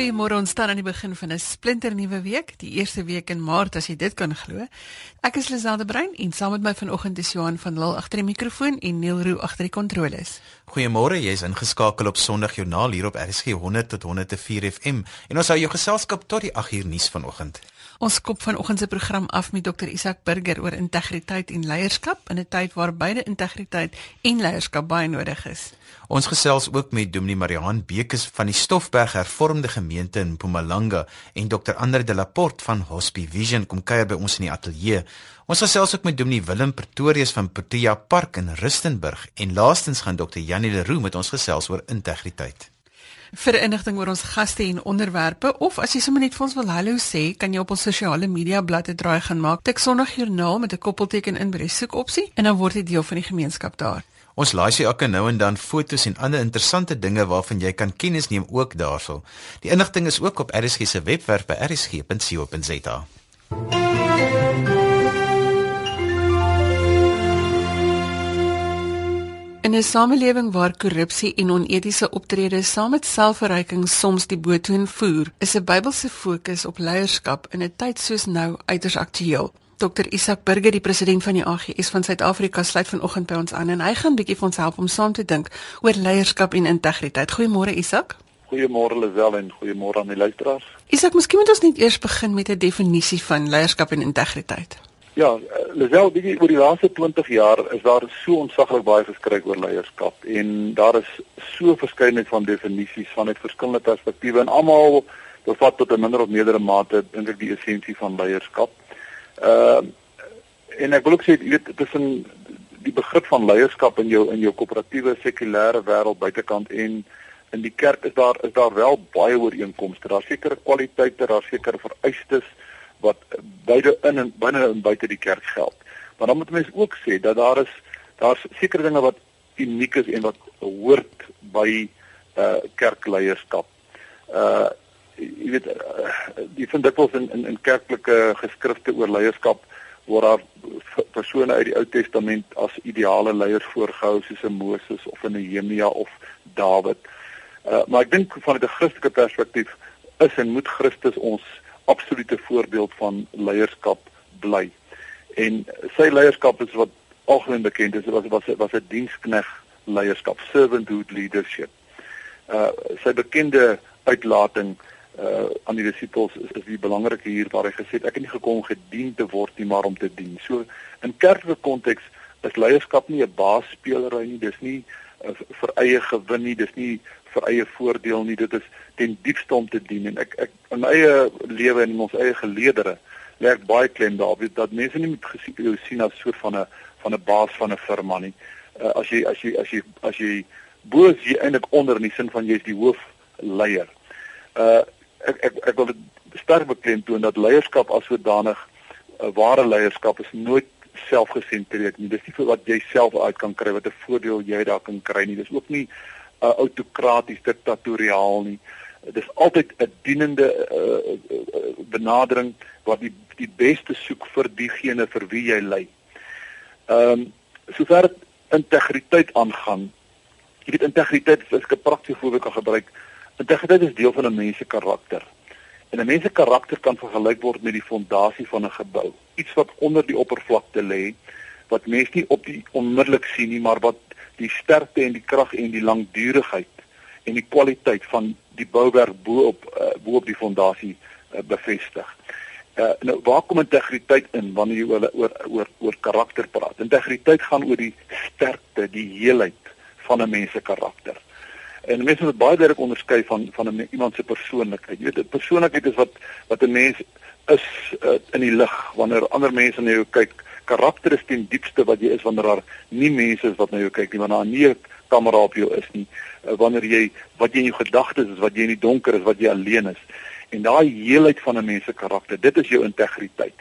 Goeiemôre, ons staan aan die begin van 'n splinternuwe week, die eerste week in Maart as jy dit kan glo. Ek is Liselde Brein en saam met my vanoggend is Johan van Lille agter die mikrofoon en Neil Roo agter die kontroles. Goeiemôre, jy's ingeskakel op Sondag Joernaal hier op RSG 100 tot 104 FM en ons hou jou geselskap tot die 8 uur nuus vanoggend. Ons kop vanoggend se program af met Dr Isak Burger oor integriteit en leierskap in 'n tyd waar beide integriteit en leierskap baie nodig is. Ons gesels ook met Dominee Marihan Bekes van die Stoffberg Hervormde Gemeente in Mpumalanga en Dr Andre de la Porte van Hospie Vision kom kuier by ons in die ateljee. Ons gesels ook met Dominee Willem Pretorius van Protea Park in Rustenburg en laastens gaan Dr Janie Leroux met ons gesels oor integriteit. Vir inligting oor ons gaste en onderwerpe of as jy sommer net vir ons wil hallo sê, kan jy op ons sosiale media bladsy draai gaan maak. Tik Sondag Joernaal met 'n koppelteken in by die soekopsie en dan word jy deel van die gemeenskap daar. Ons laai sy elke nou en dan foto's en ander interessante dinge waarvan jy kan kennis neem ook daarso. Die inligting is ook op RSG se webwerf by rsg.co.za. In 'n samelewing waar korrupsie en onetiese optrede saam met selfverryking soms die boetoon voer, is 'n Bybelse fokus op leierskap in 'n tyd soos nou uiters aktueel. Dr Isak Burger, die president van die AGS van Suid-Afrika, sluit vanoggend by ons aan en hy gaan bietjie vir ons help om saam te dink oor leierskap en integriteit. Goeiemôre Isak. Goeiemôre Lisel en goeiemôre aan die luisteraars. Isak, miskien moet ons net eers begin met 'n definisie van leierskap en integriteit. Ja, Lisel, bietjie oor die laaste 20 jaar is daar so ontsaglik baie geskryf oor leierskap en daar is so verskeidenheid van definisies vanuit verskillende perspektiewe en almal bevat tot 'n minder of meerdere mate dink ek die essensie van leierskap. Ehm uh, en ek wil ook sê jy weet tussen die begrip van leierskap in jou in jou koöperatiewe sekulêre wêreld buitekant en in die kerk is daar is daar wel baie ooreenkomste. Daar's sekere kwaliteite, daar's sekere vereistes wat beide in en binne en buite die kerk geld. Maar dan moet mense ook sê dat daar is daar's sekere dinge wat uniek is en wat hoort by uh kerkleierskap. Uh jy weet uh, jy vind dikwels in, in in kerklike geskrifte oor leierskap word daar persone uit die Ou Testament as ideale leiers voorgehou soos 'n Moses of 'n Nehemia of Dawid. Uh maar ek dink vanuit 'n Christelike perspektief is en moet Christus ons absolute voorbeeld van leierskap bly. En sy leierskap is wat algemeen bekend is was was was 'n dienskneg leierskap, servanthood leadership. Uh sy bekende uitlating uh aan die disippels is, is die belangrike hier waar hy gesê het ek het nie gekom gedien te word nie maar om te dien. So in kerklike konteks is leierskap nie 'n baasspeelery nie, dis nie uh, vir eie gewin nie, dis nie vir eie voordeel nie. Dit is ten diepste om te dien en ek ek in my eie lewe en in ons eie geleedere ek baie klem daarop dat mense nie moet gesien sien as soort van 'n van 'n baas van 'n firma nie. Uh, as jy as jy as jy as jy bo is jy eintlik onder in die sin van jy's die hoofleier. Uh ek ek ek wil sterk beklemtoon dat leierskap as sodanig 'n uh, ware leierskap is nooit selfgesentreerd nie. Dis nie vir wat jy self uit kan kry wat 'n voordeel jy daar kan kry nie. Dis ook nie uh, autokraties diktatoriaal nie. Dit is altyd 'n dienende uh, uh, benadering wat die die beste soek vir diegene vir wie jy lei. Ehm um, sover integriteit aangaan. Jy weet integriteit is 'n praktiese voorbeeld kan gebruik. Integriteit is deel van 'n mens se karakter. En 'n mens se karakter kan vergelyk word met die fondasie van 'n gebou. Iets wat onder die oppervlakte lê wat mense nie op die onmiddellik sien nie, maar wat die sterkte en die krag en die langdurigheid en die kwaliteit van die bouwerk bo op uh, bo op die fondasie uh, bevestig. Uh, nou waar kom integriteit in wanneer jy oor oor oor, oor karakter praat? Integriteit gaan oor die sterkte, die heelheid van 'n mens se karakter. En mense moet baie duidelik onderskei van van 'n iemand se persoonlikheid. Jy weet, 'n persoonlikheid is wat wat 'n mens is uh, in die lig wanneer ander mense na jou kyk karakter is ten diepste wat jy is wanneer daar nie mense is wat na jou kyk nie, wanneer daar nie 'n kamera op jou is nie, uh, wanneer jy wat jy in jou gedagtes is, wat jy in die donker is, wat jy alleen is. En daai heelheid van 'n mens se karakter, dit is jou integriteit.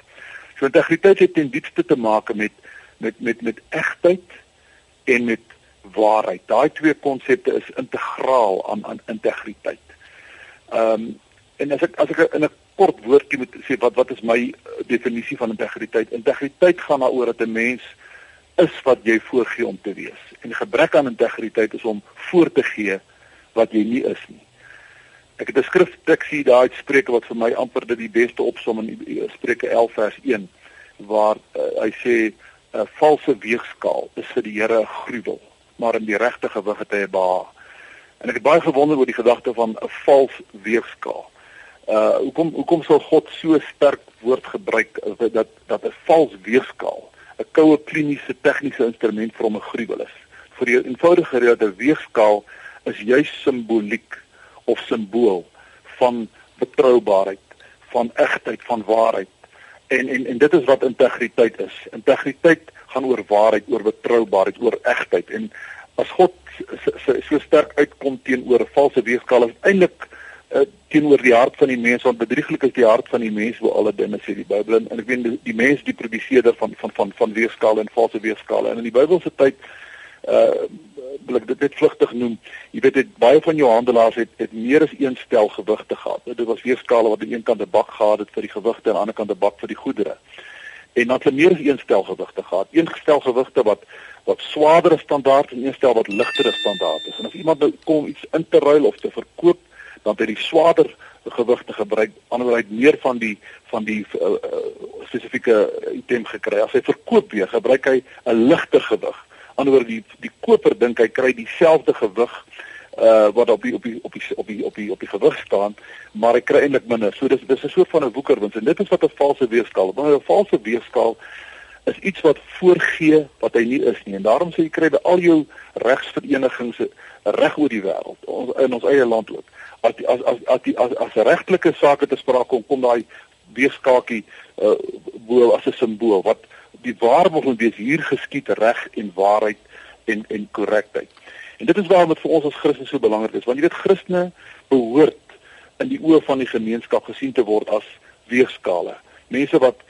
So integriteit het ten diepste te maak met met met met egtheid en met waarheid. Daai twee konsepte is integraal aan aan integriteit. Ehm um, en as ek as ek in 'n kort woordjie moet sê wat wat is my eh, definisie van integriteit? Integriteit gaan daaroor dat 'n mens is wat jy voorgee om te wees. En gebrek aan integriteit is om voor te gee wat jy nie is nie. Ek het 'n skrifteksie daai Spreuke wat vir my amper dit die beste opsom in Spreuke 11 vers 1 waar uh, hy sê 'n valse weegskaal is vir die Here 'n gruwel, maar in die regte gewig het hy 'n behaag. En ek het baie gewonder oor die gedagte van 'n vals weegskaal. Uh hoekom hoekom sou God so sterk woord gebruik dat dat 'n vals weegskaal 'n koue kliniese tegniese instrument vir hom 'n gruwel is. Vir die eenvoudige rede dat 'n weegskaal is juis simboliek of simbool van betroubaarheid, van egtheid, van waarheid. En en en dit is wat integriteit is. Integriteit gaan oor waarheid, oor betroubaarheid, oor egtheid. En as God so, so, so sterk uitkom teenoor 'n valse weegskaal, is eintlik uh, teenoor die hart van die mens want bedrieglik is die hart van die mens bo alle dinge sê die Bybel en, en ek weet die, die mens die produseerder van van van van weegskale en valse weegskale en in die Bybelse tyd uh wil ek dit net vlugtig noem. Jy weet dit baie van jou handelaars het het meer as een stel gewigte gehad. Dit was weegskale wat aan een kant 'n bak gehad het vir die gewigte en aan die ander kant 'n bak vir die goedere. En dan het meer as een stel gewigte gehad. Een gestel gewigte wat wat swaardere standaard en een stel wat ligtere standaard is. En as iemand nou kom iets in te ruil of te verkoop, dan het hy die swaarder gewigte gebruik, andersheid meer van die van die uh, spesifieke item gekry. As hy verkoop weer, gebruik hy 'n ligter gewig anderwoorde die die koper dink hy kry dieselfde gewig uh wat op die op die op die op die op die die gewig staan maar hy kry eintlik minder. So dis dis 'n soort van 'n woekerwins en dit is wat 'n valse weegskaal. Maar 'n valse weegskaal is iets wat voorgee wat hy nie is nie. En daarom sê jy kry by al jou regsverenigings reg oor die wêreld, in ons eie land ook. As as as as die as, as regtelike sake te sprake kom, kom daai weegskaakie uh bo as 'n simbool wat die waarborg moet wees hier geskied reg en waarheid en en korrektheid. En dit is waarom dit vir ons as Christene so belangrik is, want jy weet Christene behoort in die oë van die gemeenskap gesien te word as weegskale. Mense wat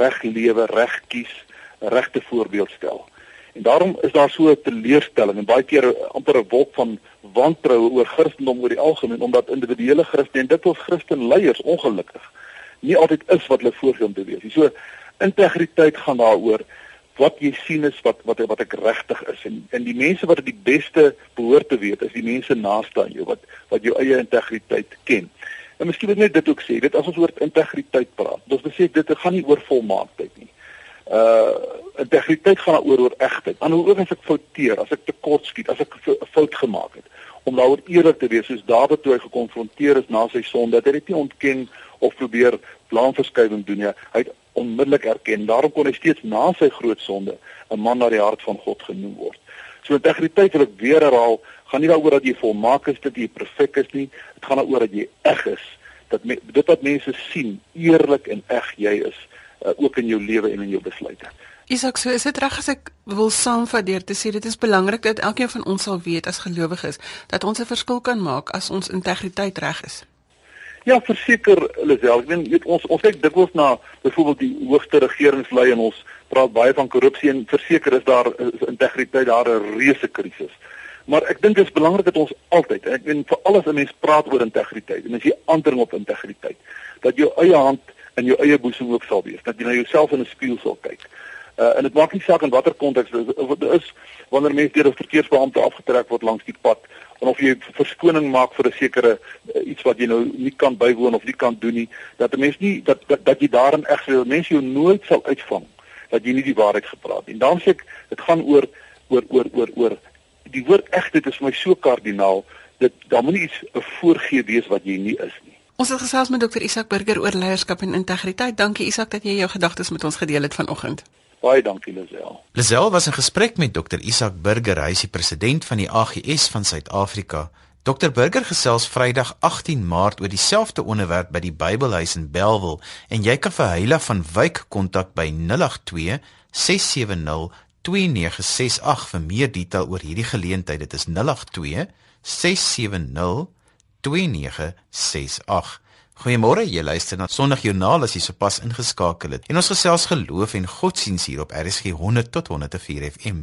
reg lewe, reg kies, regte voorbeeld stel. En daarom is daar so 'n teleurstelling en baie keer amper 'n wolk van wantroue oor Christendom oor die algemeen omdat individuele Christene dit ons Christen leiers ongelukkig nie altyd is wat hulle voorgee te wees. So integriteit gaan daaroor wat jy sien is wat wat wat ek regtig is en en die mense wat die beste behoort te weet is die mense naaste aan jou wat wat jou eie integriteit ken. En miskien wil ek net dit ook sê, dit as ons oor integriteit praat. Ons besê dit gaan nie oor volmaaktheid nie. Uh integriteit gaan daaroor oor egtheid. Aan hoe ook as ek fouteer, as ek tekort skiet, as ek 'n fout gemaak het, om daaroor eerlik te wees soos Dawid toe hy gekonfronteer is na sy sonde, dat hy dit nie ontken of probeer plaanverskywing doen nie. Hy het onmiddellik erken. Daarom kon hy steeds na sy groot sonde 'n man na die hart van God genoem word. So integriteit wil ek weer herhaal, gaan nie daaroor dat jy volmaak is, dat jy perfek is nie. Dit gaan daaroor dat jy eg is. Dat me, dit wat mense sien, eerlik en eg jy is, uh, ook in jou lewe en in jou besluite. Isak, so is dit reg as ek wil saamvat deur te sê dit is belangrik dat elkeen van ons sal weet as gelowiges dat ons 'n verskil kan maak as ons integriteit reg is. Ja, verseker Lisel, ek weet weet ons ons kyk dikwels na byvoorbeeld die hoogste regeringslei en ons praat baie van korrupsie en verseker is daar is integriteit daar 'n reuse krisis. Maar ek dink dit is belangrik dat ons altyd, ek weet vir alles 'n mens praat oor integriteit en as jy aandring op integriteit, dat jou eie hand in jou eie boesem ook sal wees, dat jy na jouself in 'n spieël sal kyk. Uh, en dit maak nie saak in watter konteks dit is, is wanneer mense deur 'n verkeersbeampte afgetrek word langs die pad en of jy verskoning maak vir 'n sekere uh, iets wat jy nou nie kan bywoon of nie kan doen nie dat 'n mens nie dat dat, dat jy daarin reg sou mense jou nooit sal uitvang dat jy nie die waarheid gepraat nie. En dan sê ek dit gaan oor oor oor oor oor die woord egtheid is vir my so kardinaal dat daar moenie iets 'n voorgee wees wat jy nie is nie. Ons het gesels met dokter Isak Burger oor leierskap en integriteit. Dankie Isak dat jy jou gedagtes met ons gedeel het vanoggend. Baie dankie Lisel. Lisel was in gesprek met Dr Isak Burger, hy is die president van die AGS van Suid-Afrika. Dr Burger gesels Vrydag 18 Maart oor dieselfde onderwerp by die Bybelhuis in Belwel en jy kan vir Heila van Wyk kontak by 082 670 2968 vir meer detail oor hierdie geleentheid. Dit is 082 670 2968. Goeiemôre, jy luister na Sondagjoernaal as jy sopas ingeskakel het. En ons gesels geloof en godsdiens hier op RSG 100 tot 104 FM.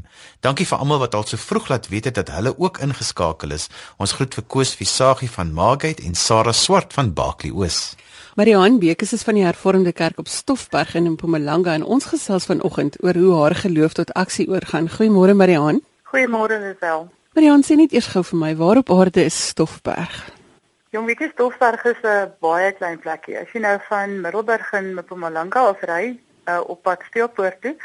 Dankie vir almal wat al so vroeg laat weet het dat hulle ook ingeskakel is. Ons groet vir Koos Visagie van Margate en Sarah Swart van Baklie Oos. Marihan Bekes is van die Hervormde Kerk op Stoffberg in Mpumalanga en ons gesels vanoggend oor hoe haar geloof tot aksie oorgaan. Goeiemôre Marihan. Goeiemôre Lisel. Marihan sê net eers gou vir my, waar op aarde is Stoffberg? Jong, weet jy Stoffberg is 'n baie klein plekkie. As jy nou van Middelburg in Mpumalanga af ry uh, op pad Steelpoort toe,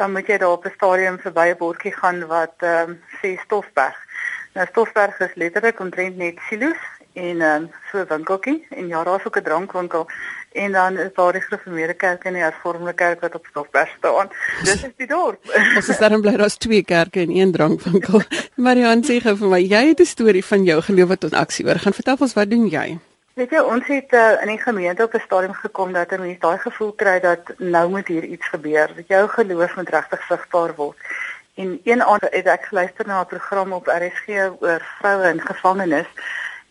dan moet jy daar op 'n stadium verby 'n bordjie gaan wat ehm um, sê Stoffberg. Nou Stoffberg is letterlik omtrent net silo's en ehm um, so 'n winkeltjie en ja, daar's ook 'n drankwinkel en dan is daar die gereformeerde kerk en die hervormde kerk wat op Stoffberg staan. Dis is die dorp. Ons is daarom bly daar's twee kerke en een drankwinkel. Marian sê gou vir my, jy het 'n storie van jou geloof wat tot aksie oor gaan. Vertel ons wat doen jy? Weet jy, ons het uh, in die gemeente op 'n stadium gekom dat 'n mens daai gevoel kry dat nou moet hier iets gebeur. Dat jou geloof moet regtig sigbaar word. En een aand het ek geluister na 'n program op RSG oor vroue in gevangenis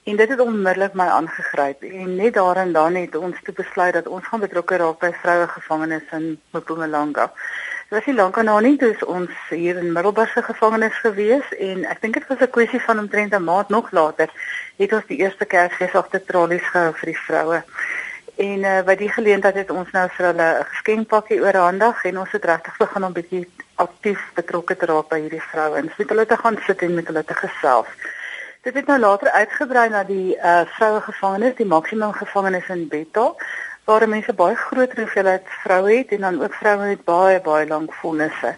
en dit het onmiddellik my aangegryp. En net daarin dan het ons te besluit dat ons gaan betrokke raak by vroue gevangenis in Mpumalanga. Dit was nie lank aan nie toe ons hier in Middelburg se gevangenis gewees en ek dink dit was 'n kwessie van omtrent 'n maand nog later het ons die eerste Kersfees op die trollies gehou vir die vroue. En uh, by die geleentheid het ons nou vir hulle 'n geskenkpakkie oorhandig en ons het regtig begin om bietjie aktief betrokke te raak by hierdie vrouens. Met hulle te gaan sit en met hulle te gesels. Dit het nou later uitgebrei na die uh, vroue gevangenis, die maksimum gevangenis in Bethel waar mense baie groter hoeveelheid vroue het en dan ook vroue met baie baie lank vonnisse.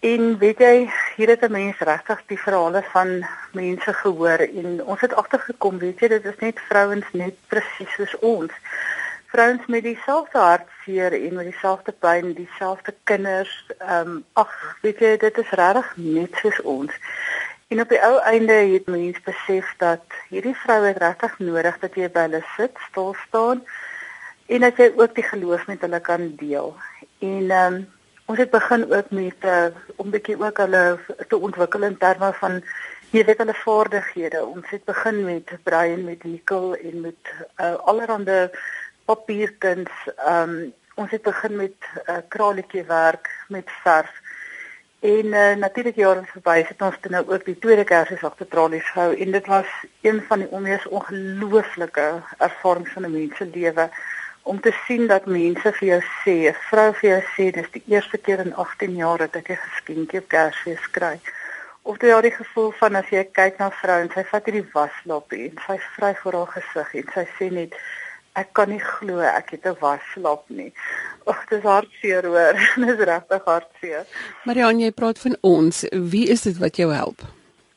En weet jy, hier het 'n mens regtig die verhale van mense gehoor en ons het agtergekom, weet jy, dit is net vrouens net presies soos ons. Vrouens met dieselfde hartseer en met dieselfde pyn, dieselfde kinders. Ehm um, ag, weet jy, dit is regtig net soos ons. En op die ou einde het mense besef dat hierdie vroue regtig nodig dat jy by hulle sit, stil staan en dat jy ook die geloof met hulle kan deel. En ehm um, ons het begin ook met uh, om bietjie ook hulle te ontwikkel in terme van jy weet hulle vaardighede. Ons het begin met brei en met nikkel en met uh, allerlei papierkuns. Ehm um, ons het begin met uh, kraletjie werk met verf. En uh, natuurlik jare verby het ons dan nou ook die tweede Kersfees agter tralies gehou en dit was een van die mees ongelooflike ervarings van 'n mens se lewe om te sien dat mense vir jou sê, 'n vrou vir jou sê, dis die eerste keer in 18 jaar dat ek 'n geskenkie op Kersfees kry. Of jy al die gevoel van as jy kyk na vrou en sy vat hierdie waslap en sy vry voor haar gesig en sy sê net ek kan nie glo ek het 'n waslap nie. Ag, dis hartseer hoor. dis regtig hartseer. Marianne, jy praat van ons. Wie is dit wat jou help?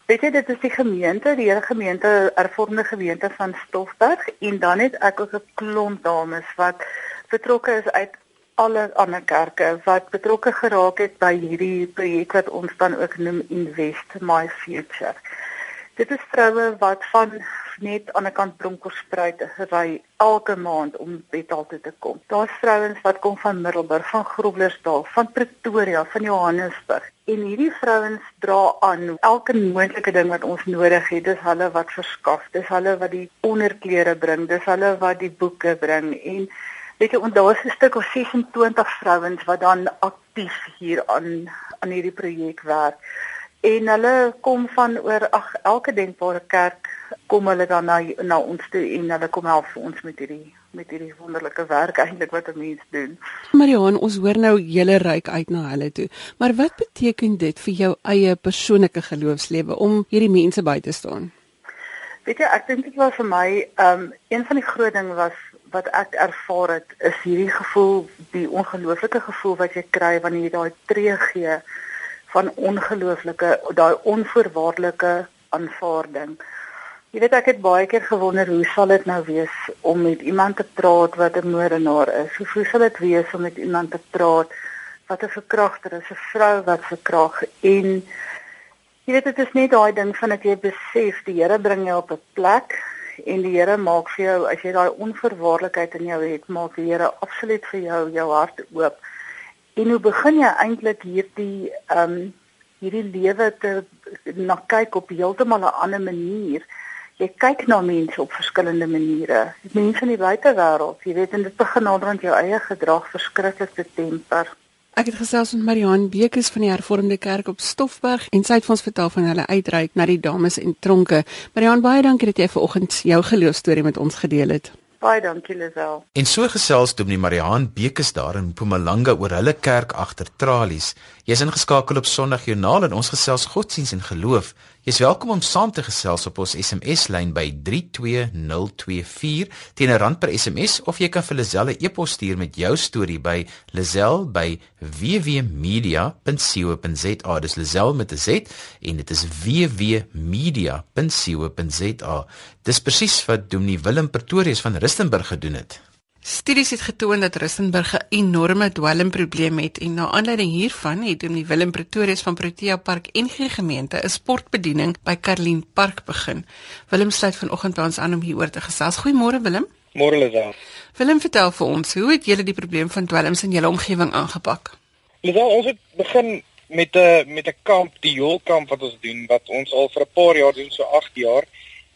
Weet jy dit is die gemeente, die hele gemeente ervormde gemeente van Stoffberg en dan het ek ook 'n klomp dames wat betrokke is uit alle ander kerke wat betrokke geraak het by hierdie projek wat ons dan ook noem Invest My Future. Dit is vroue wat van net aan die kant Bronkhorstspruit ry elke maand om Bethal toe te kom. Daar's vrouens wat kom van Middelburg, van Groblersdal, van Pretoria, van Johannesburg. En hierdie vrouens dra aan elke moontlike ding wat ons nodig het. Dis hulle wat verskaf, dis hulle wat die onderklere bring, dis hulle wat die boeke bring en weet jy, daar's 'n stuk of 26 vrouens wat dan aktief hier aan aan hierdie projek werk en hulle kom van oor ag elke denkbare kerk kom hulle dan na na ons toe en hulle kom help vir ons met hierdie met hierdie wonderlike werk eintlik wat 'n mens doen. Marion, ons hoor nou julle ryk uit na hulle toe. Maar wat beteken dit vir jou eie persoonlike geloofslewe om hierdie mense by te staan? Weet jy, ek dink dit was vir my um een van die groot dinge was wat ek ervaar het is hierdie gevoel, die ongelooflike gevoel wat jy kry wanneer jy daai tree gee van ongelooflike daai onvoorwaardelike aanvaarding. Jy weet ek het baie keer gewonder hoe sal dit nou wees om met iemand te praat wat 'n moordenaar is? Hoe, hoe sal dit wees om met iemand te praat wat 'n verkragter is, 'n vrou wat verkrag en jy weet dit is net daai ding van dat jy besef die Here bring jou op 'n plek en die Here maak vir jou as jy daai onverwaarlikheid in jou het, maak die Here absoluut vir jou jou hart oop En hoe begin jy eintlik hierdie ehm um, hierdie lewe te na kyk op heeltemal 'n ander manier? Jy kyk na mense op verskillende maniere. Mense in die buitewêreld, jy weet en dit begin naderhand jou eie gedrag verskriklik te temper. Ek het gesels met Marihan Bekes van die Hervormde Kerk op Stoffberg en sy het vir ons vertel van hulle uitreik na die dames en tronke. Marihan, baie dankie dat jy vanoggend jou geloofstorie met ons gedeel het. Baie dankie Lisel. En so gesels Dominee Mariaan Bekes daar in Mpumalanga oor hulle kerk agter tralies. Jy's ingeskakel op Sondag Joernaal en ons gesels godsdiens en geloof. Jy's welkom om saam te gesels op ons SMS lyn by 32024 teen 'n rand per SMS of jy kan vir Lazelle e-pos stuur met jou storie by lazelle@wwmedia.co.za. Dis Lazelle met 'n Z en dit is wwmedia.co.za. Dis presies wat Dominee Willem Pretorius van Rustenburg gedoen het. Studies het getoon dat Rustenburg 'n enorme dwelmprobleem het en na aanleiding hiervan het die Willem Pretorius van Protea Park en die gemeente 'n sportbediening by Karlien Park begin. Willem sluit vanoggend by ons aan om hieroor te gesels. Goeiemôre Willem. Môre Lisa. Willem vertel vir ons, hoe het julle die probleem van dwelms in julle omgewing aangepak? Lisa, ons het begin met 'n met 'n kamp, die Jolkamp wat ons doen wat ons al vir 'n paar jaar doen, so 8 jaar.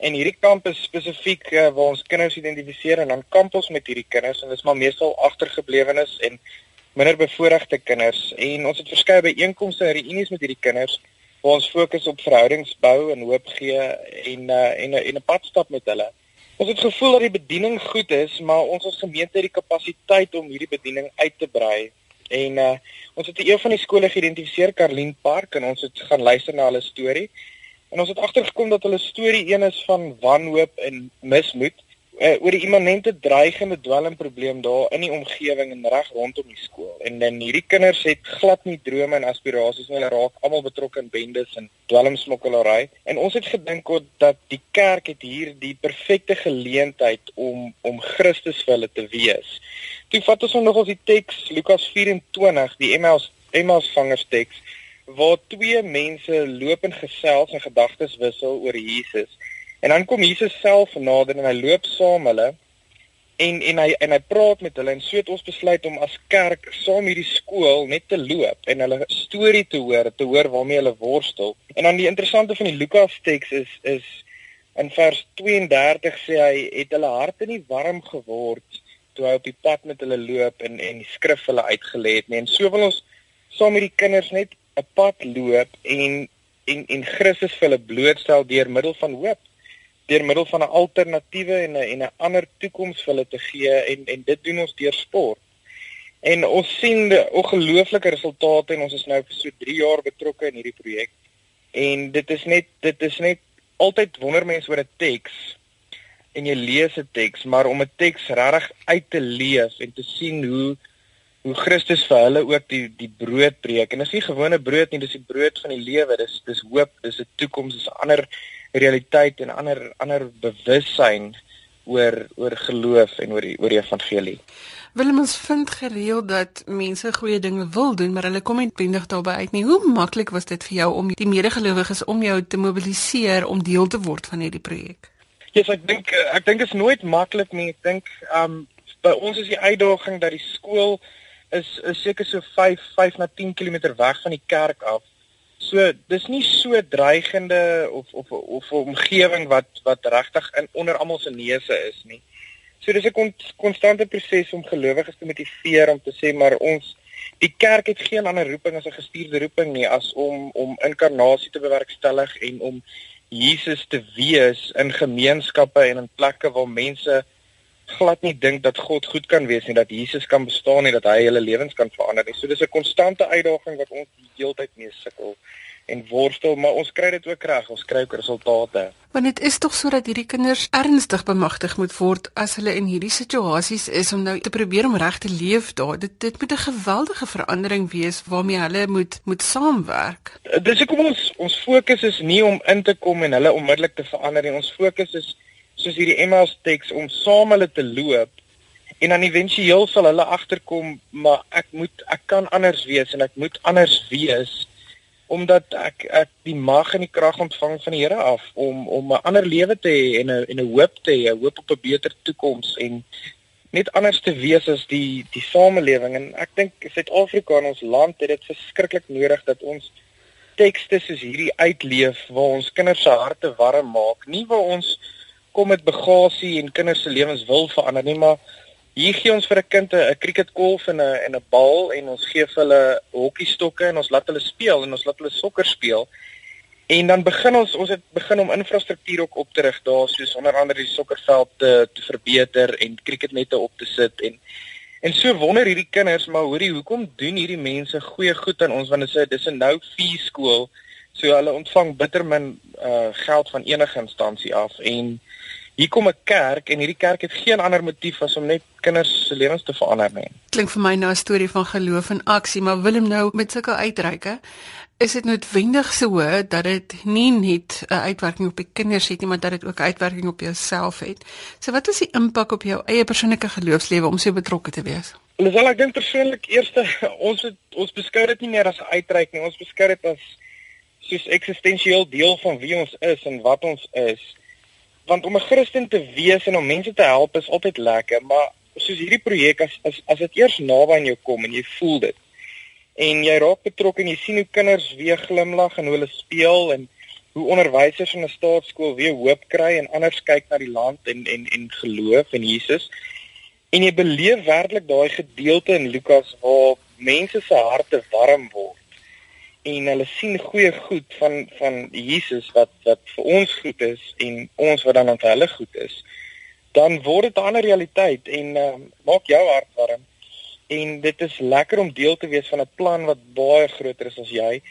En hierdie kamp is spesifiek uh, waar ons kinders identifiseer en dan kamp ons met hierdie kinders en dit is maar meestal agtergeblewenes en minder bevoorregte kinders en ons het verskeie byeenkomste en reunies met hierdie kinders waar ons fokus op verhoudingsbou en hoop gee en uh, en en 'n pad stap met hulle. Ons het gevoel dat die bediening goed is, maar ons as gemeente het die kapasiteit om hierdie bediening uit te brei. En uh, ons het een van die skole geïdentifiseer, Karlien Park en ons het gaan luister na hulle storie. En ons het agtergekom dat hulle storie een is van wanhoop en mismoed uh, oor die immanente dreigende dwelmprobleem daar in die omgewing en reg rondom die skool. En dan hierdie kinders het glad nie drome en aspirasies nie. Hulle raak almal betrokke in bendes en dwelmsmokkelary. En ons het gedink dat die kerk het hier die perfekte geleentheid om om Christus vir hulle te wees. Toe vat ons nog ons die teks Lukas 24, die Emmaus Emmaus vangers teks waar twee mense lopend gesels en gedagtes wissel oor Jesus. En dan kom Jesus self nader en hy loop saam hulle en en hy en hy praat met hulle en so het ons besluit om as kerk saam hierdie skool net te loop en hulle storie te hoor, te hoor waarmee hulle worstel. En dan die interessante van die Lukas teks is is in vers 32 sê hy het hulle harte nie warm geword toe hy op die pad met hulle loop en en die skrif hulle uitgelê het nie. En so wil ons saam met die kinders net 'n pad loop en en en Christus vir hulle blootstel deur middel van hoop, deur middel van 'n alternatiewe en 'n en 'n ander toekoms vir hulle te gee en en dit doen ons deur sport. En ons sien ongelooflike resultate en ons is nou vir so 3 jaar betrokke in hierdie projek. En dit is net dit is net altyd wonder mense oor 'n teks en jy lees 'n teks, maar om 'n teks regtig uit te leef en te sien hoe hoe Christus vir hulle ook die die brood breek. En dit is nie gewone brood nie, dis die brood van die lewe. Dis dis hoop, dis 'n toekoms, dis 'n ander realiteit en ander ander bewussyn oor oor geloof en oor die oor die evangelie. Willem ons vind gereeld dat mense goeie dinge wil doen, maar hulle kom nie bindig daarbey uit nie. Hoe maklik was dit vir jou om die medegelowiges om jou te mobiliseer om deel te word van hierdie projek? Ja, yes, ek dink ek dink dit is nooit maklik nie. Ek dink um by ons is die uitdaging dat die skool is is seker so 5 5 na 10 km weg van die kerk af. So dis nie so dreigende of of of omgewing wat wat regtig in onder almal se neuse is nie. So dis 'n konstante proses om gelowiges te motiveer om te sê maar ons die kerk het geen ander roeping as 'n gestuurde roeping nie as om om inkarnasie te bewerkstellig en om Jesus te wees in gemeenskappe en in plekke waar mense glad nie dink dat God goed kan wees nie, dat Jesus kan bestaan en dat hy hulle lewens kan verander nie. So dis 'n konstante uitdaging wat ons die hele tyd mee sukkel en worstel, maar ons kry dit ook reg. Ons kry ook resultate. Want dit is tog sodat hierdie kinders ernstig bemagtig moet word as hulle in hierdie situasies is om nou te probeer om reg te leef daar. Dit dit moet 'n geweldige verandering wees waarmee hulle moet moet saamwerk. Dis hoekom ons ons fokus is nie om in te kom en hulle onmiddellik te verander nie. Ons fokus is soos hierdie emails teks om saam hulle te loop en dan éventueel sal hulle agterkom maar ek moet ek kan anders wees en ek moet anders wees omdat ek ek die mag en die krag ontvang van die Here af om om 'n ander lewe te hê en 'n en 'n hoop te hê, hoop op 'n beter toekoms en net anders te wees as die die samelewing. En ek dink Suid-Afrika en ons land het dit verskriklik nodig dat ons tekste soos hierdie uitleef waar ons kinders se harte warm maak, nie waar ons kom met bagasie en kinders se lewens wil verander nie, maar hier gee ons vir 'n kind 'n cricketkolf en 'n en 'n bal en ons gee vir hulle hokkiestokke en ons laat hulle speel en ons laat hulle sokker speel. En dan begin ons ons het begin om infrastruktuur ook op te rig daar soos onder andere die sokkerveld te te verbeter en cricketnette op te sit en en so wonder hierdie kinders maar hoorie hoekom doen hierdie mense goeie goed aan ons want dit is dis 'n nou vier skool So hulle ontvang bitter min uh geld van enige instansie af en hier kom 'n kerk en hierdie kerk het geen ander motief as om net kinders se lewens te verander nie. Klink vir my nou 'n storie van geloof en aksie, maar Willem nou met sulke uitreike is dit noodwendig so dat dit nie net 'n uitwerking op die kinders het nie, maar dat dit ook 'n uitwerking op jouself het. So wat is die impak op jou eie persoonlike geloofslewe om so betrokke te wees? Alhoewel ek dink persoonlik eerste ons het, ons beskou dit nie meer as 'n uitreiking nie, ons beskou dit as soos eksistensieel deel van wie ons is en wat ons is. Want om 'n Christen te wees en om mense te help is altyd lekker, maar soos hierdie projek as as as dit eers naby aan jou kom en jy voel dit en jy raak betrokke en jy sien hoe kinders weer glimlag en hoe hulle speel en hoe onderwysers in 'n staatskool weer hoop kry en anders kyk na die land en en en geloof in Jesus. En jy beleef werklik daai gedeelte in Lukas waar mense se harte warm word en hulle sien goeie goed van van Jesus wat wat vir ons goed is en ons wat dan aan hulle goed is. Dan word dit 'n ander realiteit en uh, maak jou hart warm en dit is lekker om deel te wees van 'n plan wat baie groter is as jy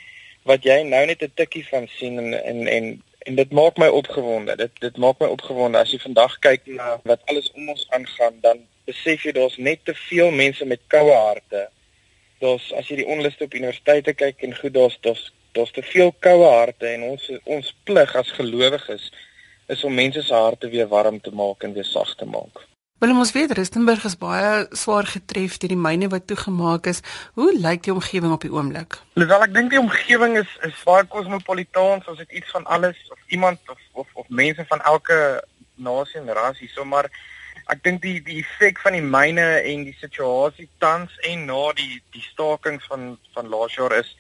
wat jy nou net 'n tikkie van sien en en en en dit maak my opgewonde. Dit dit maak my opgewonde as jy vandag kyk na wat alles om ons aangaan, dan besef jy daar's net te veel mense met koue harte. Daar's as jy die onluste op universiteite kyk en goed daar's daar's daar's te veel koue harte en ons ons plig as gelowiges is om mense se harte weer warm te maak en weer sag te maak. Willem ons weet Rustenburg is baie swaar getref deur die myne wat toegemaak is. Hoe lyk die omgewing op die oomblik? Wel ek dink die omgewing is is baie kosmopolitaan, ons het iets van alles of iemand of of, of mense van elke nasie en ras hier, so maar ek dink die die effek van die myne en die situasie tans en na die die stakings van van laas jaar is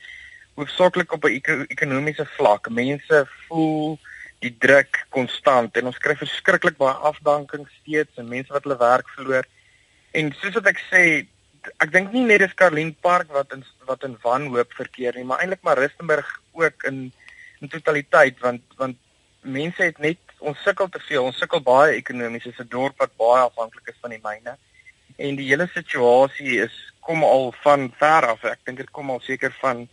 hoofsaaklik op 'n ekonomiese vlak. Mense voel die druk konstant en ons kry verskriklik baie afdanking steeds en mense wat hulle werk verloor. En soos wat ek sê, ek dink nie net dis Karlien Park wat in wat in wanhoop verkeer nie, maar eintlik maar Rustenburg ook in in totaliteit want want mense het net ons sukkel te veel. Ons sukkel baie ekonomies. Dit is 'n dorp wat baie afhanklik is van die myne. En die hele situasie is kom al van ver af. Ek dink dit kom al seker van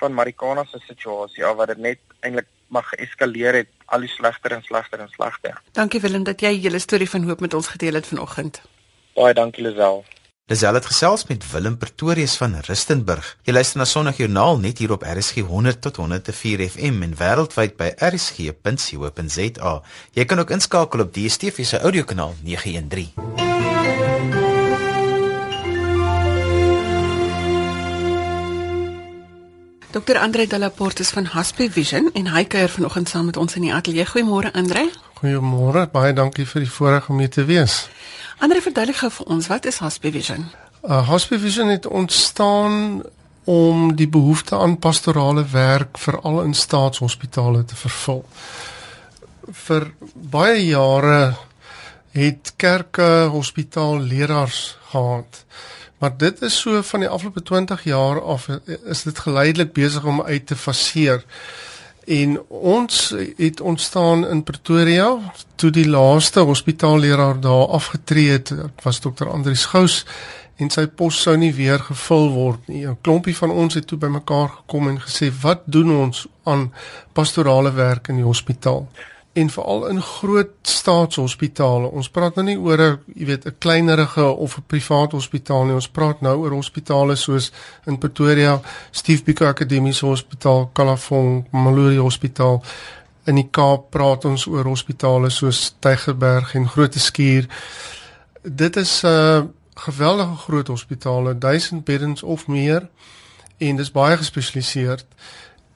van Marikana se situasie af wat dit net eintlik mag eskaleer het al die slegter en slegter en slegter. Dankie Willem dat jy julle storie van hoop met ons gedeel het vanoggend. Baie dankie Lisel. Lisel het gesels met Willem Pretorius van Rustenburg. Jy luister na Sondagjoernaal net hier op RSG 100 tot 104 FM en wêreldwyd by rsg.co.za. Jy kan ook inskakel op DStv se audiokanaal 913. Dr. Andre Delaporte is van Haspe Vision en hy kuier vanoggend saam met ons in die ateljee. Goeiemôre Andre. Goeiemôre. Baie dankie vir die voorreg om hier te wees. Andre, verduidelik gou vir ons wat is Haspe Vision? Uh Haspe Vision het ontstaan om die behoefte aan pastorale werk veral in staatshospitale te vervul. Vir baie jare het kerke hospitaalleraars gehad Maar dit is so van die afgelope 20 jaar af is dit geleidelik besig om uit te faseer. En ons het ontstaan in Pretoria toe die laaste hospitaalleraar daar afgetree het, was dokter Andrius Gous en sy pos sou nie weer gevul word nie. 'n Klompie van ons het toe bymekaar gekom en gesê, "Wat doen ons aan pastorale werk in die hospitaal?" En veral in groot staatshospitale. Ons praat nou nie oor 'n, jy weet, 'n kleinerige of 'n privaat hospitaal nie. Ons praat nou oor hospitale soos in Pretoria, Steve Biko Akademiese Hospitaal, Kalafong, Maluri Hospitaal. In die Kaap praat ons oor hospitale soos Tygerberg en Grote Skuur. Dit is 'n uh, geweldige groot hospitale, 1000 beddens of meer en dis baie gespesialiseerd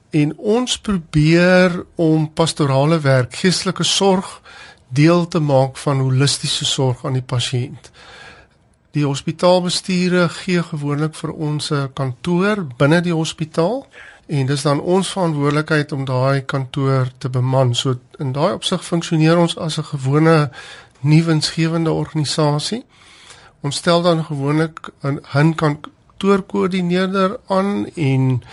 en ons probeer om pastorale werk, geestelike sorg deel te maak van holistiese sorg aan die pasiënt. Die hospitaalbestuure gee gewoonlik vir ons 'n kantoor binne die hospitaal en dis dan ons verantwoordelikheid om daai kantoor te beman. So in daai opsig funksioneer ons as 'n gewone nuwensgewende organisasie. Ons stel dan gewoonlik 'n hun kantoorkoördineerder aan en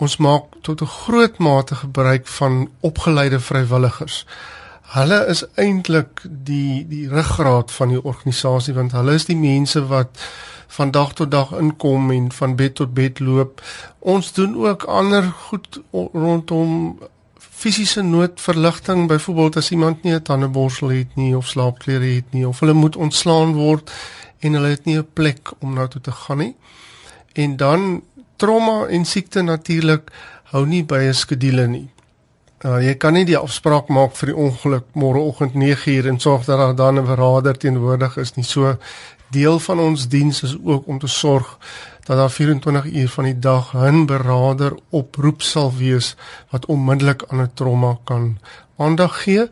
Ons maak tot 'n groot mate gebruik van opgeleide vrywilligers. Hulle is eintlik die die ruggraat van die organisasie want hulle is die mense wat van dag tot dag inkom en van bed tot bed loop. Ons doen ook ander goed rondom fisiese noodverligting, byvoorbeeld as iemand nie 'n tandeborsel het nie of slaapklere het nie of hulle moet ontslaan word en hulle het nie 'n plek om na toe te gaan nie. En dan trauma en siekte natuurlik hou nie by 'n skedule nie. Uh, jy kan nie die afspraak maak vir die ongeluk môreoggend 9uur en sorg dat daar dan 'n beraader teenwoordig is nie. So deel van ons diens is ook om te sorg dat daar 24 uur van die dag 'n beraader oproep sal wees wat onmiddellik aan 'n trauma kan aandag gee.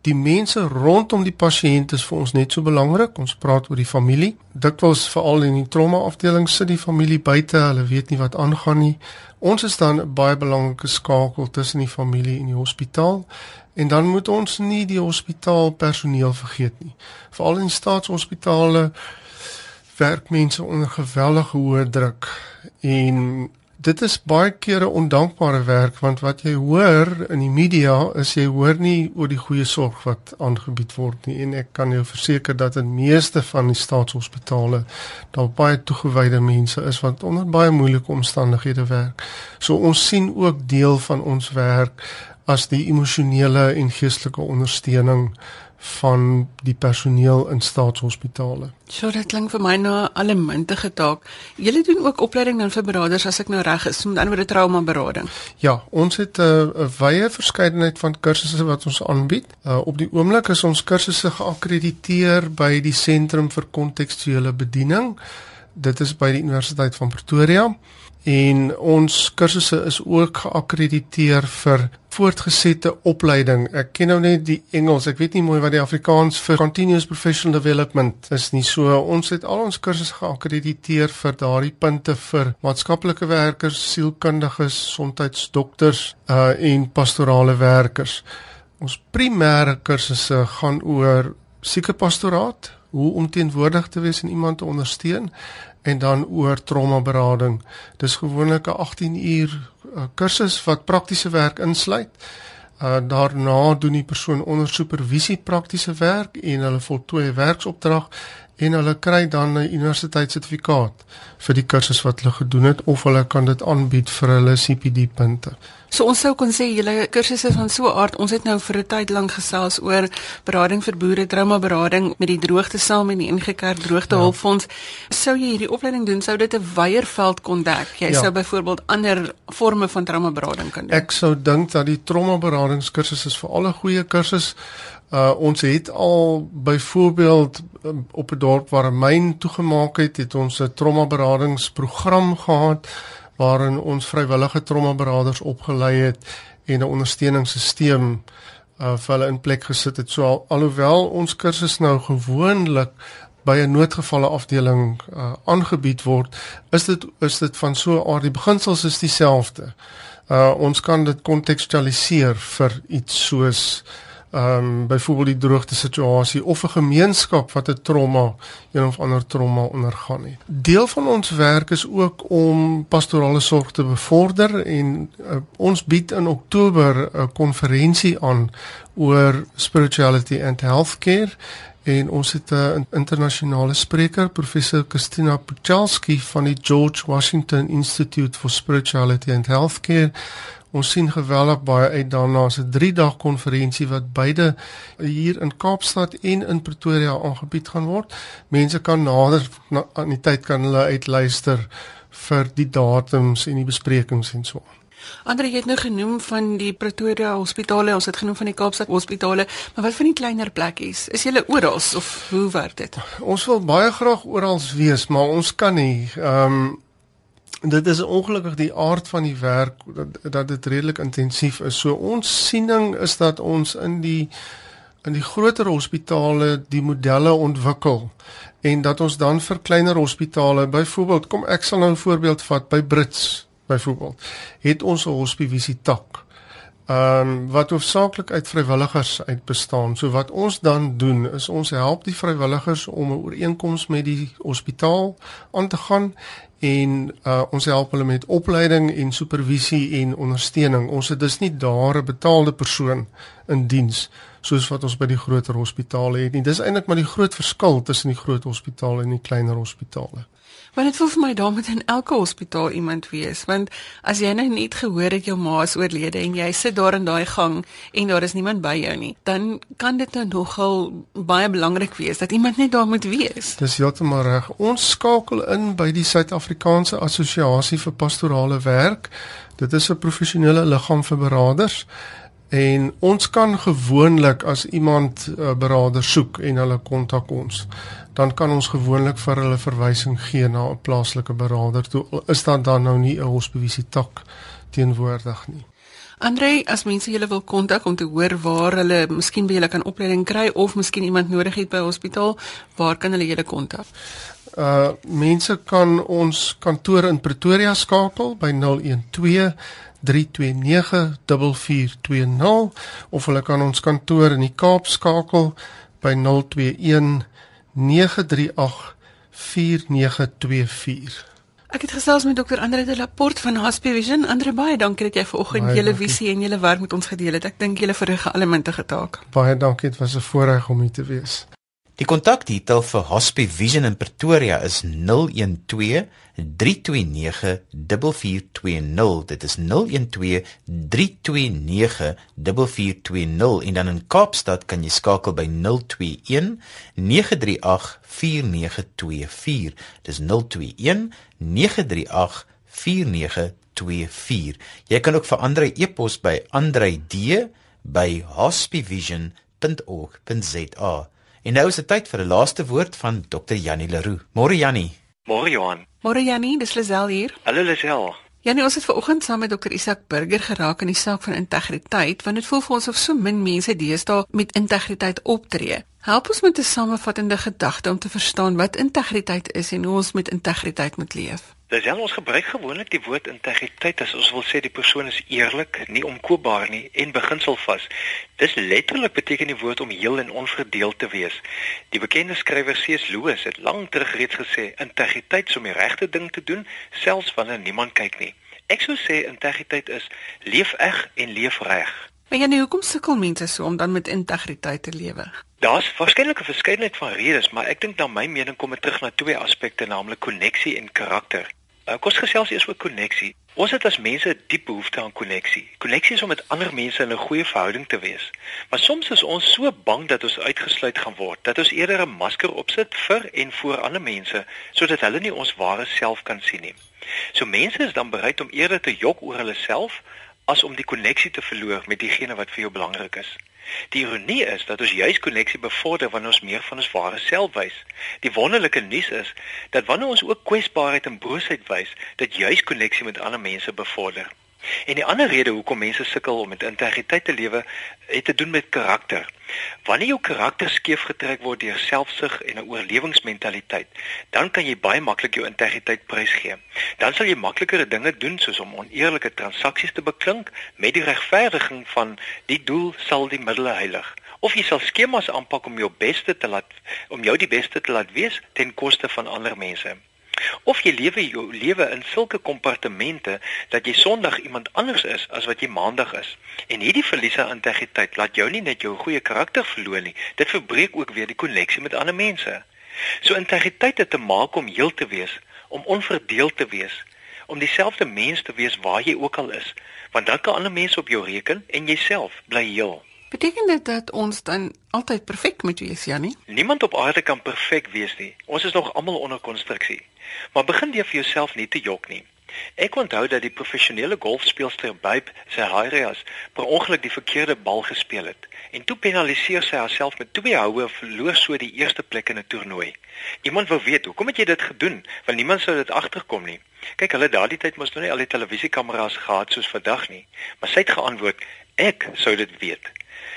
Die mense rondom die pasiënt is vir ons net so belangrik. Ons praat oor die familie. Dikwels veral in die trauma afdeling sit die familie buite. Hulle weet nie wat aangaan nie. Ons is dan 'n baie belangrike skakel tussen die familie en die hospitaal. En dan moet ons nie die hospitaalpersoneel vergeet nie. Veral in staatshospitale werk mense onder geweldige hoë druk en dit is baie kere ondankbare werk want wat jy hoor in die media is jy hoor nie oor die goeie sorg wat aangebied word nie en ek kan jou verseker dat in meeste van die staatshospitale daar baie toegewyde mense is wat onder baie moeilike omstandighede werk. So ons sien ook deel van ons werk as die emosionele en geestelike ondersteuning van die personeel in staatshospitale. So dit klink vir my na alle muntige taak. Julle doen ook opleiding dan vir beraders as ek nou reg is, met ander woorde trauma berading. Ja, ons het 'n uh, wye verskeidenheid van kursusse wat ons aanbied. Uh, op die oomblik is ons kursusse geakkrediteer by die Sentrum vir Kontekstuele Bediening. Dit is by die Universiteit van Pretoria en ons kursusse is ook geakkrediteer vir voortgesette opleiding. Ek ken nou net die Engels. Ek weet nie mooi wat die Afrikaans vir continuous professional development is nie. So ons het al ons kursusse geakkrediteer vir daardie punte vir maatskaplike werkers, sielkundiges, gesondheidsdokters uh en pastorale werkers. Ons primêre kursusse gaan oor siekepastoraat, hoe om teenwoordig te wees en iemand te ondersteun en dan oor trauma berading. Dis gewoonlik 'n 18 uur kursus wat praktiese werk insluit. Uh, daarna doen die persoon onder supervisie praktiese werk en hulle voltooi 'n werksopdrag en hulle kry dan 'n universiteitssertifikaat vir die kursus wat hulle gedoen het of hulle kan dit aanbied vir hulle CPD punte. So ons sou kon sê julle kursusse van so 'n aard, ons het nou vir 'n tyd lank gesels oor berading vir boere, trauma berading met die droogte saam met die NG Kerk droogtehulpfonds. Ja. Sou jy hierdie opleiding doen, sou dit 'n wyeer veld kon dek. Jy ja. sou byvoorbeeld ander forme van trauma berading kan doen. Ek sou dink dat die trauma beradingskursus is vir al 'n goeie kursus Uh ons het al byvoorbeeld um, op 'n dorp waar 'n myn toegemaak het, het ons 'n trauma beradingsprogram gehad waarin ons vrywillige trauma beraders opgelei het en 'n ondersteuningssisteem uh vir hulle in plek gesit het. So al, alhoewel ons kursus nou gewoonlik by 'n noodgevalle afdeling uh aangebied word, is dit is dit van so 'n aard die beginsels is dieselfde. Uh ons kan dit kontekstualiseer vir iets soos ehm um, byvoorbeeld die droogte situasie of 'n gemeenskap wat 'n trauma, een of ander trauma ondergaan het. Deel van ons werk is ook om pastorale sorg te bevorder en uh, ons bied in Oktober 'n konferensie aan oor spirituality and healthcare en ons het 'n internasionale spreker professor Christina Puchalski van die George Washington Institute for Spirituality and Healthcare Ons sien geweldig baie uit daarna se 3 dae konferensie wat beide hier in Kaapstad en in Pretoria aangebied gaan word. Mense kan nader na, aan die tyd kan hulle uitluister vir die datums en die besprekings en so. Andre het nou genoem van die Pretoria hospitale, ons het genoem van die Kaapstad hospitale, maar wat van die kleiner plekkies? Is julle oral of hoe werk dit? Ons wil baie graag oral wees, maar ons kan nie. Ehm um, dit is ongelukkig die aard van die werk dat dat dit redelik intensief is. So ons siening is dat ons in die in die groter hospitale die modelle ontwikkel en dat ons dan vir kleiner hospitale byvoorbeeld kom ek sal nou 'n voorbeeld vat by Brits byvoorbeeld het ons 'n hospivisie tak ehm um, wat hoofsaaklik uit vrywilligers uit bestaan. So wat ons dan doen is ons help die vrywilligers om 'n ooreenkoms met die hospitaal aan te gaan en uh, ons help hulle met opleiding en supervisie en ondersteuning. Ons het dus nie daar 'n betaalde persoon in diens soos wat ons by die groter hospitale het nie. Dis eintlik maar die groot verskil tussen die groot hospitale en die kleiner hospitale. Want dit voel vir my daar moet in elke hospitaal iemand wees, want as jy nou net gehoor het jou ma is oorlede en jy sit daar in daai gang en daar is niemand by jou nie, dan kan dit nou nogal baie belangrik wees dat iemand net daar moet wees. Dis heeltemal reg. Ons skakel in by die Suid-Afrikaanse Assosiasie vir Pastorale Werk. Dit is 'n professionele liggaam vir beraders. En ons kan gewoonlik as iemand 'n uh, beraader soek en hulle kontak ons, dan kan ons gewoonlik vir hulle verwysing gee na 'n plaaslike beraader. Toe is dan dan nou nie 'n hospitasie tak teenwoordig nie. Andre, as mense julle wil kontak om te hoor waar hulle miskien by julle kan opleiding kry of miskien iemand nodig het by hospitaal, waar kan hulle julle kontak? Uh mense kan ons kantoor in Pretoria skakel by 012 3294420 of hulle kan ons kantoor in die Kaap skakel by 021 938 4924. Ek het gesels met dokter Andre de Laporte van Hospice Vision. Andre baie dankie dat jy vanoggend julle visie en julle werk met ons gedeel het. Ek dink julle verrig 'n allemintige taak. Baie dankie, dit was 'n voorreg om hier te wees. Die kontakdetail vir Hospice Vision in Pretoria is 012 329 4420. Dit is 012 329 4420 en dan in Kaapstad kan jy skakel by 021 938 4924. Dis 021 938 4924. Jy kan ook vir Andre e-pos by andreid@hospivision.org.za. En nou is dit tyd vir 'n laaste woord van Dr. Jannie Leroux. Môre Jannie. Môre Johan. Môre Jannie, dis Lisel hier. Hallo Lisel. Jannie, ons het ver oggend saam met Dr. Isak Burger geraak aan die saak van integriteit, want dit voel vir ons of so min mense deesdae met integriteit optree. Help ons met 'n samevattende gedagte om te verstaan wat integriteit is en hoe ons met integriteit moet leef. Dis ja, ons gebruik gewoonlik die woord integriteit as ons wil sê die persoon is eerlik, nie omkoopbaar nie en beginselvas. Dis letterlik beteken die woord om heel en onverdeeld te wees. Die bekende skrywer C.S. Lewis het lank terug reeds gesê integriteit is om die regte ding te doen selfs wanneer niemand kyk nie. Ek sou sê integriteit is leef eg en leef reg. Maar ja, nee, hoekom sukkel mense so om dan met integriteit te lewe? Daar's waarskynlik 'n verskeidenheid van redes, maar ek dink na my mening kom dit terug na twee aspekte, naamlik koneksie en karakter. Uh, kom ons gesels eers oor koneksie. Ons het as mense 'n diep behoefte aan koneksie. Koneksie is om met ander mense in 'n goeie verhouding te wees. Maar soms is ons so bang dat ons uitgesluit gaan word, dat ons eerder 'n masker opsit vir en voor ander mense sodat hulle nie ons ware self kan sien nie. So mense is dan bereid om eerder te jok oor hulle self as om die koneksie te verloor met diegene wat vir jou belangrik is. Die ironie is dat ons juis koneksie bevorder wanneer ons meer van ons ware self wys. Die wonderlike nuus is dat wanneer ons ook kwesbaarheid en broosheid wys, dit juis koneksie met ander mense bevorder. En die ander rede hoekom mense sukkel om met integriteit te lewe, het te doen met karakter. Wanneer jou karakter skeef getrek word deur selfsug en 'n oorlewingsmentaliteit, dan kan jy baie maklik jou integriteit prysgee. Dan sal jy makliker dinge doen soos om oneerlike transaksies te beklink met die regverdiging van die doel sal die middele heilig. Of jy sal skemas aanpak om jou beste te laat om jou die beste te laat wees ten koste van ander mense. Of jy lewe jou lewe in sulke kompartemente dat jy Sondag iemand anders is as wat jy Maandag is. En hierdie verlies aan integriteit laat jou nie net jou goeie karakter verloor nie, dit verbreek ook weer die koneksie met ander mense. So integriteit het te maak om heel te wees, om onverdeeld te wees, om dieselfde mens te wees waar jy ook al is, want dan kan ander mense op jou reken en jouself bly heel. Beteken dit dat ons dan altyd perfek moet wees, Jannie? Niemand op aarde kan perfek wees nie. Ons is nog almal onder konstruksie. Maar begin jy vir jouself nie te jok nie. Ek onthou dat die professionele golfspeelster Babe Saharias per ongeluk die verkeerde bal gespeel het en toe penaliseer sy haarself met twee houe verloor so die eerste plek in 'n toernooi. Iemand wou weet, hoekom het jy dit gedoen? Want niemand sou dit agterkom nie. Kyk, hulle daardie tyd mos nog nie al die televisiekameras gehad soos vandag nie, maar sy het geantwoord, ek sou dit weet.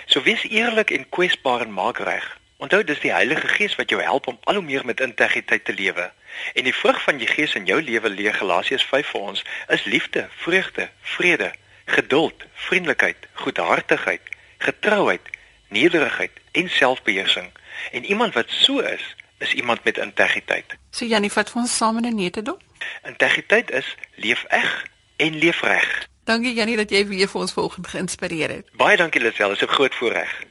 So wees eerlik en kwesbaar en maak reg. Onthou dis die Heilige Gees wat jou help om al hoe meer met integriteit te lewe. En die vrug van die Gees in jou lewe leer Galasiërs 5 vir ons is liefde, vreugde, vrede, geduld, vriendelikheid, goedhartigheid, getrouheid, nederigheid en selfbeheersing. En iemand wat so is, is iemand met integriteit. So Janie, vat vir ons saam in 'n nete dop. Integriteit is leef eg en leef reg. Dankie Jannie dat jy weer vir ons vanoggend geïnspireer het. Baie dankie Lisel, dit is 'n groot voorreg.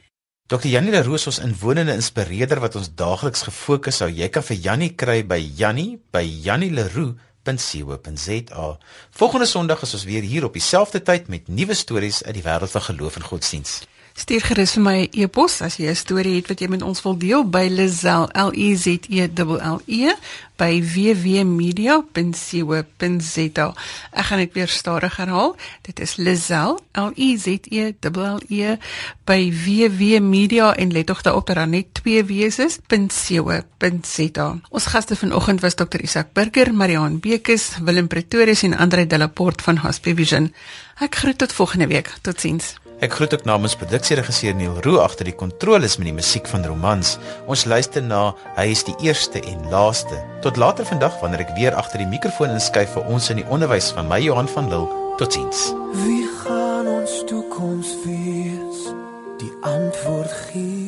Dr. Jannie Leroux ons inwonende inspireerder wat ons daagliks gefokus hou. Jy kan vir Jannie kry by Jannie by jannieleroux.co.za. Volgende Sondag is ons weer hier op dieselfde tyd met nuwe stories uit die wêreld van geloof en godsdienst. Stuur gerus vir my 'n e e-pos as jy 'n storie het wat jy met ons wil deel by Lizel L E Z E L L E by www.media.co.za. Ek gaan dit weer stadig herhaal. Dit is Lizel L E Z E L E by www.media en let tog daarop dat daar net twee W's is .co.za. Ons gaste vanoggend was Dr. Isak Burger, Mariaan Bekes, Willem Pretorius en Andre Delaport van Hospice Vision. Ek groet tot volgende week. Totsiens. Ek groet ook namens produksieregisseur Neil Roo agter die kontroles met die musiek van Romans. Ons luister na Hy is die eerste en laaste. Tot later vandag wanneer ek weer agter die mikrofoon inskuif vir ons in die onderwys van my Johan van Lille. Totsiens. Wie gaan ons toekoms wees? Die antwoord gee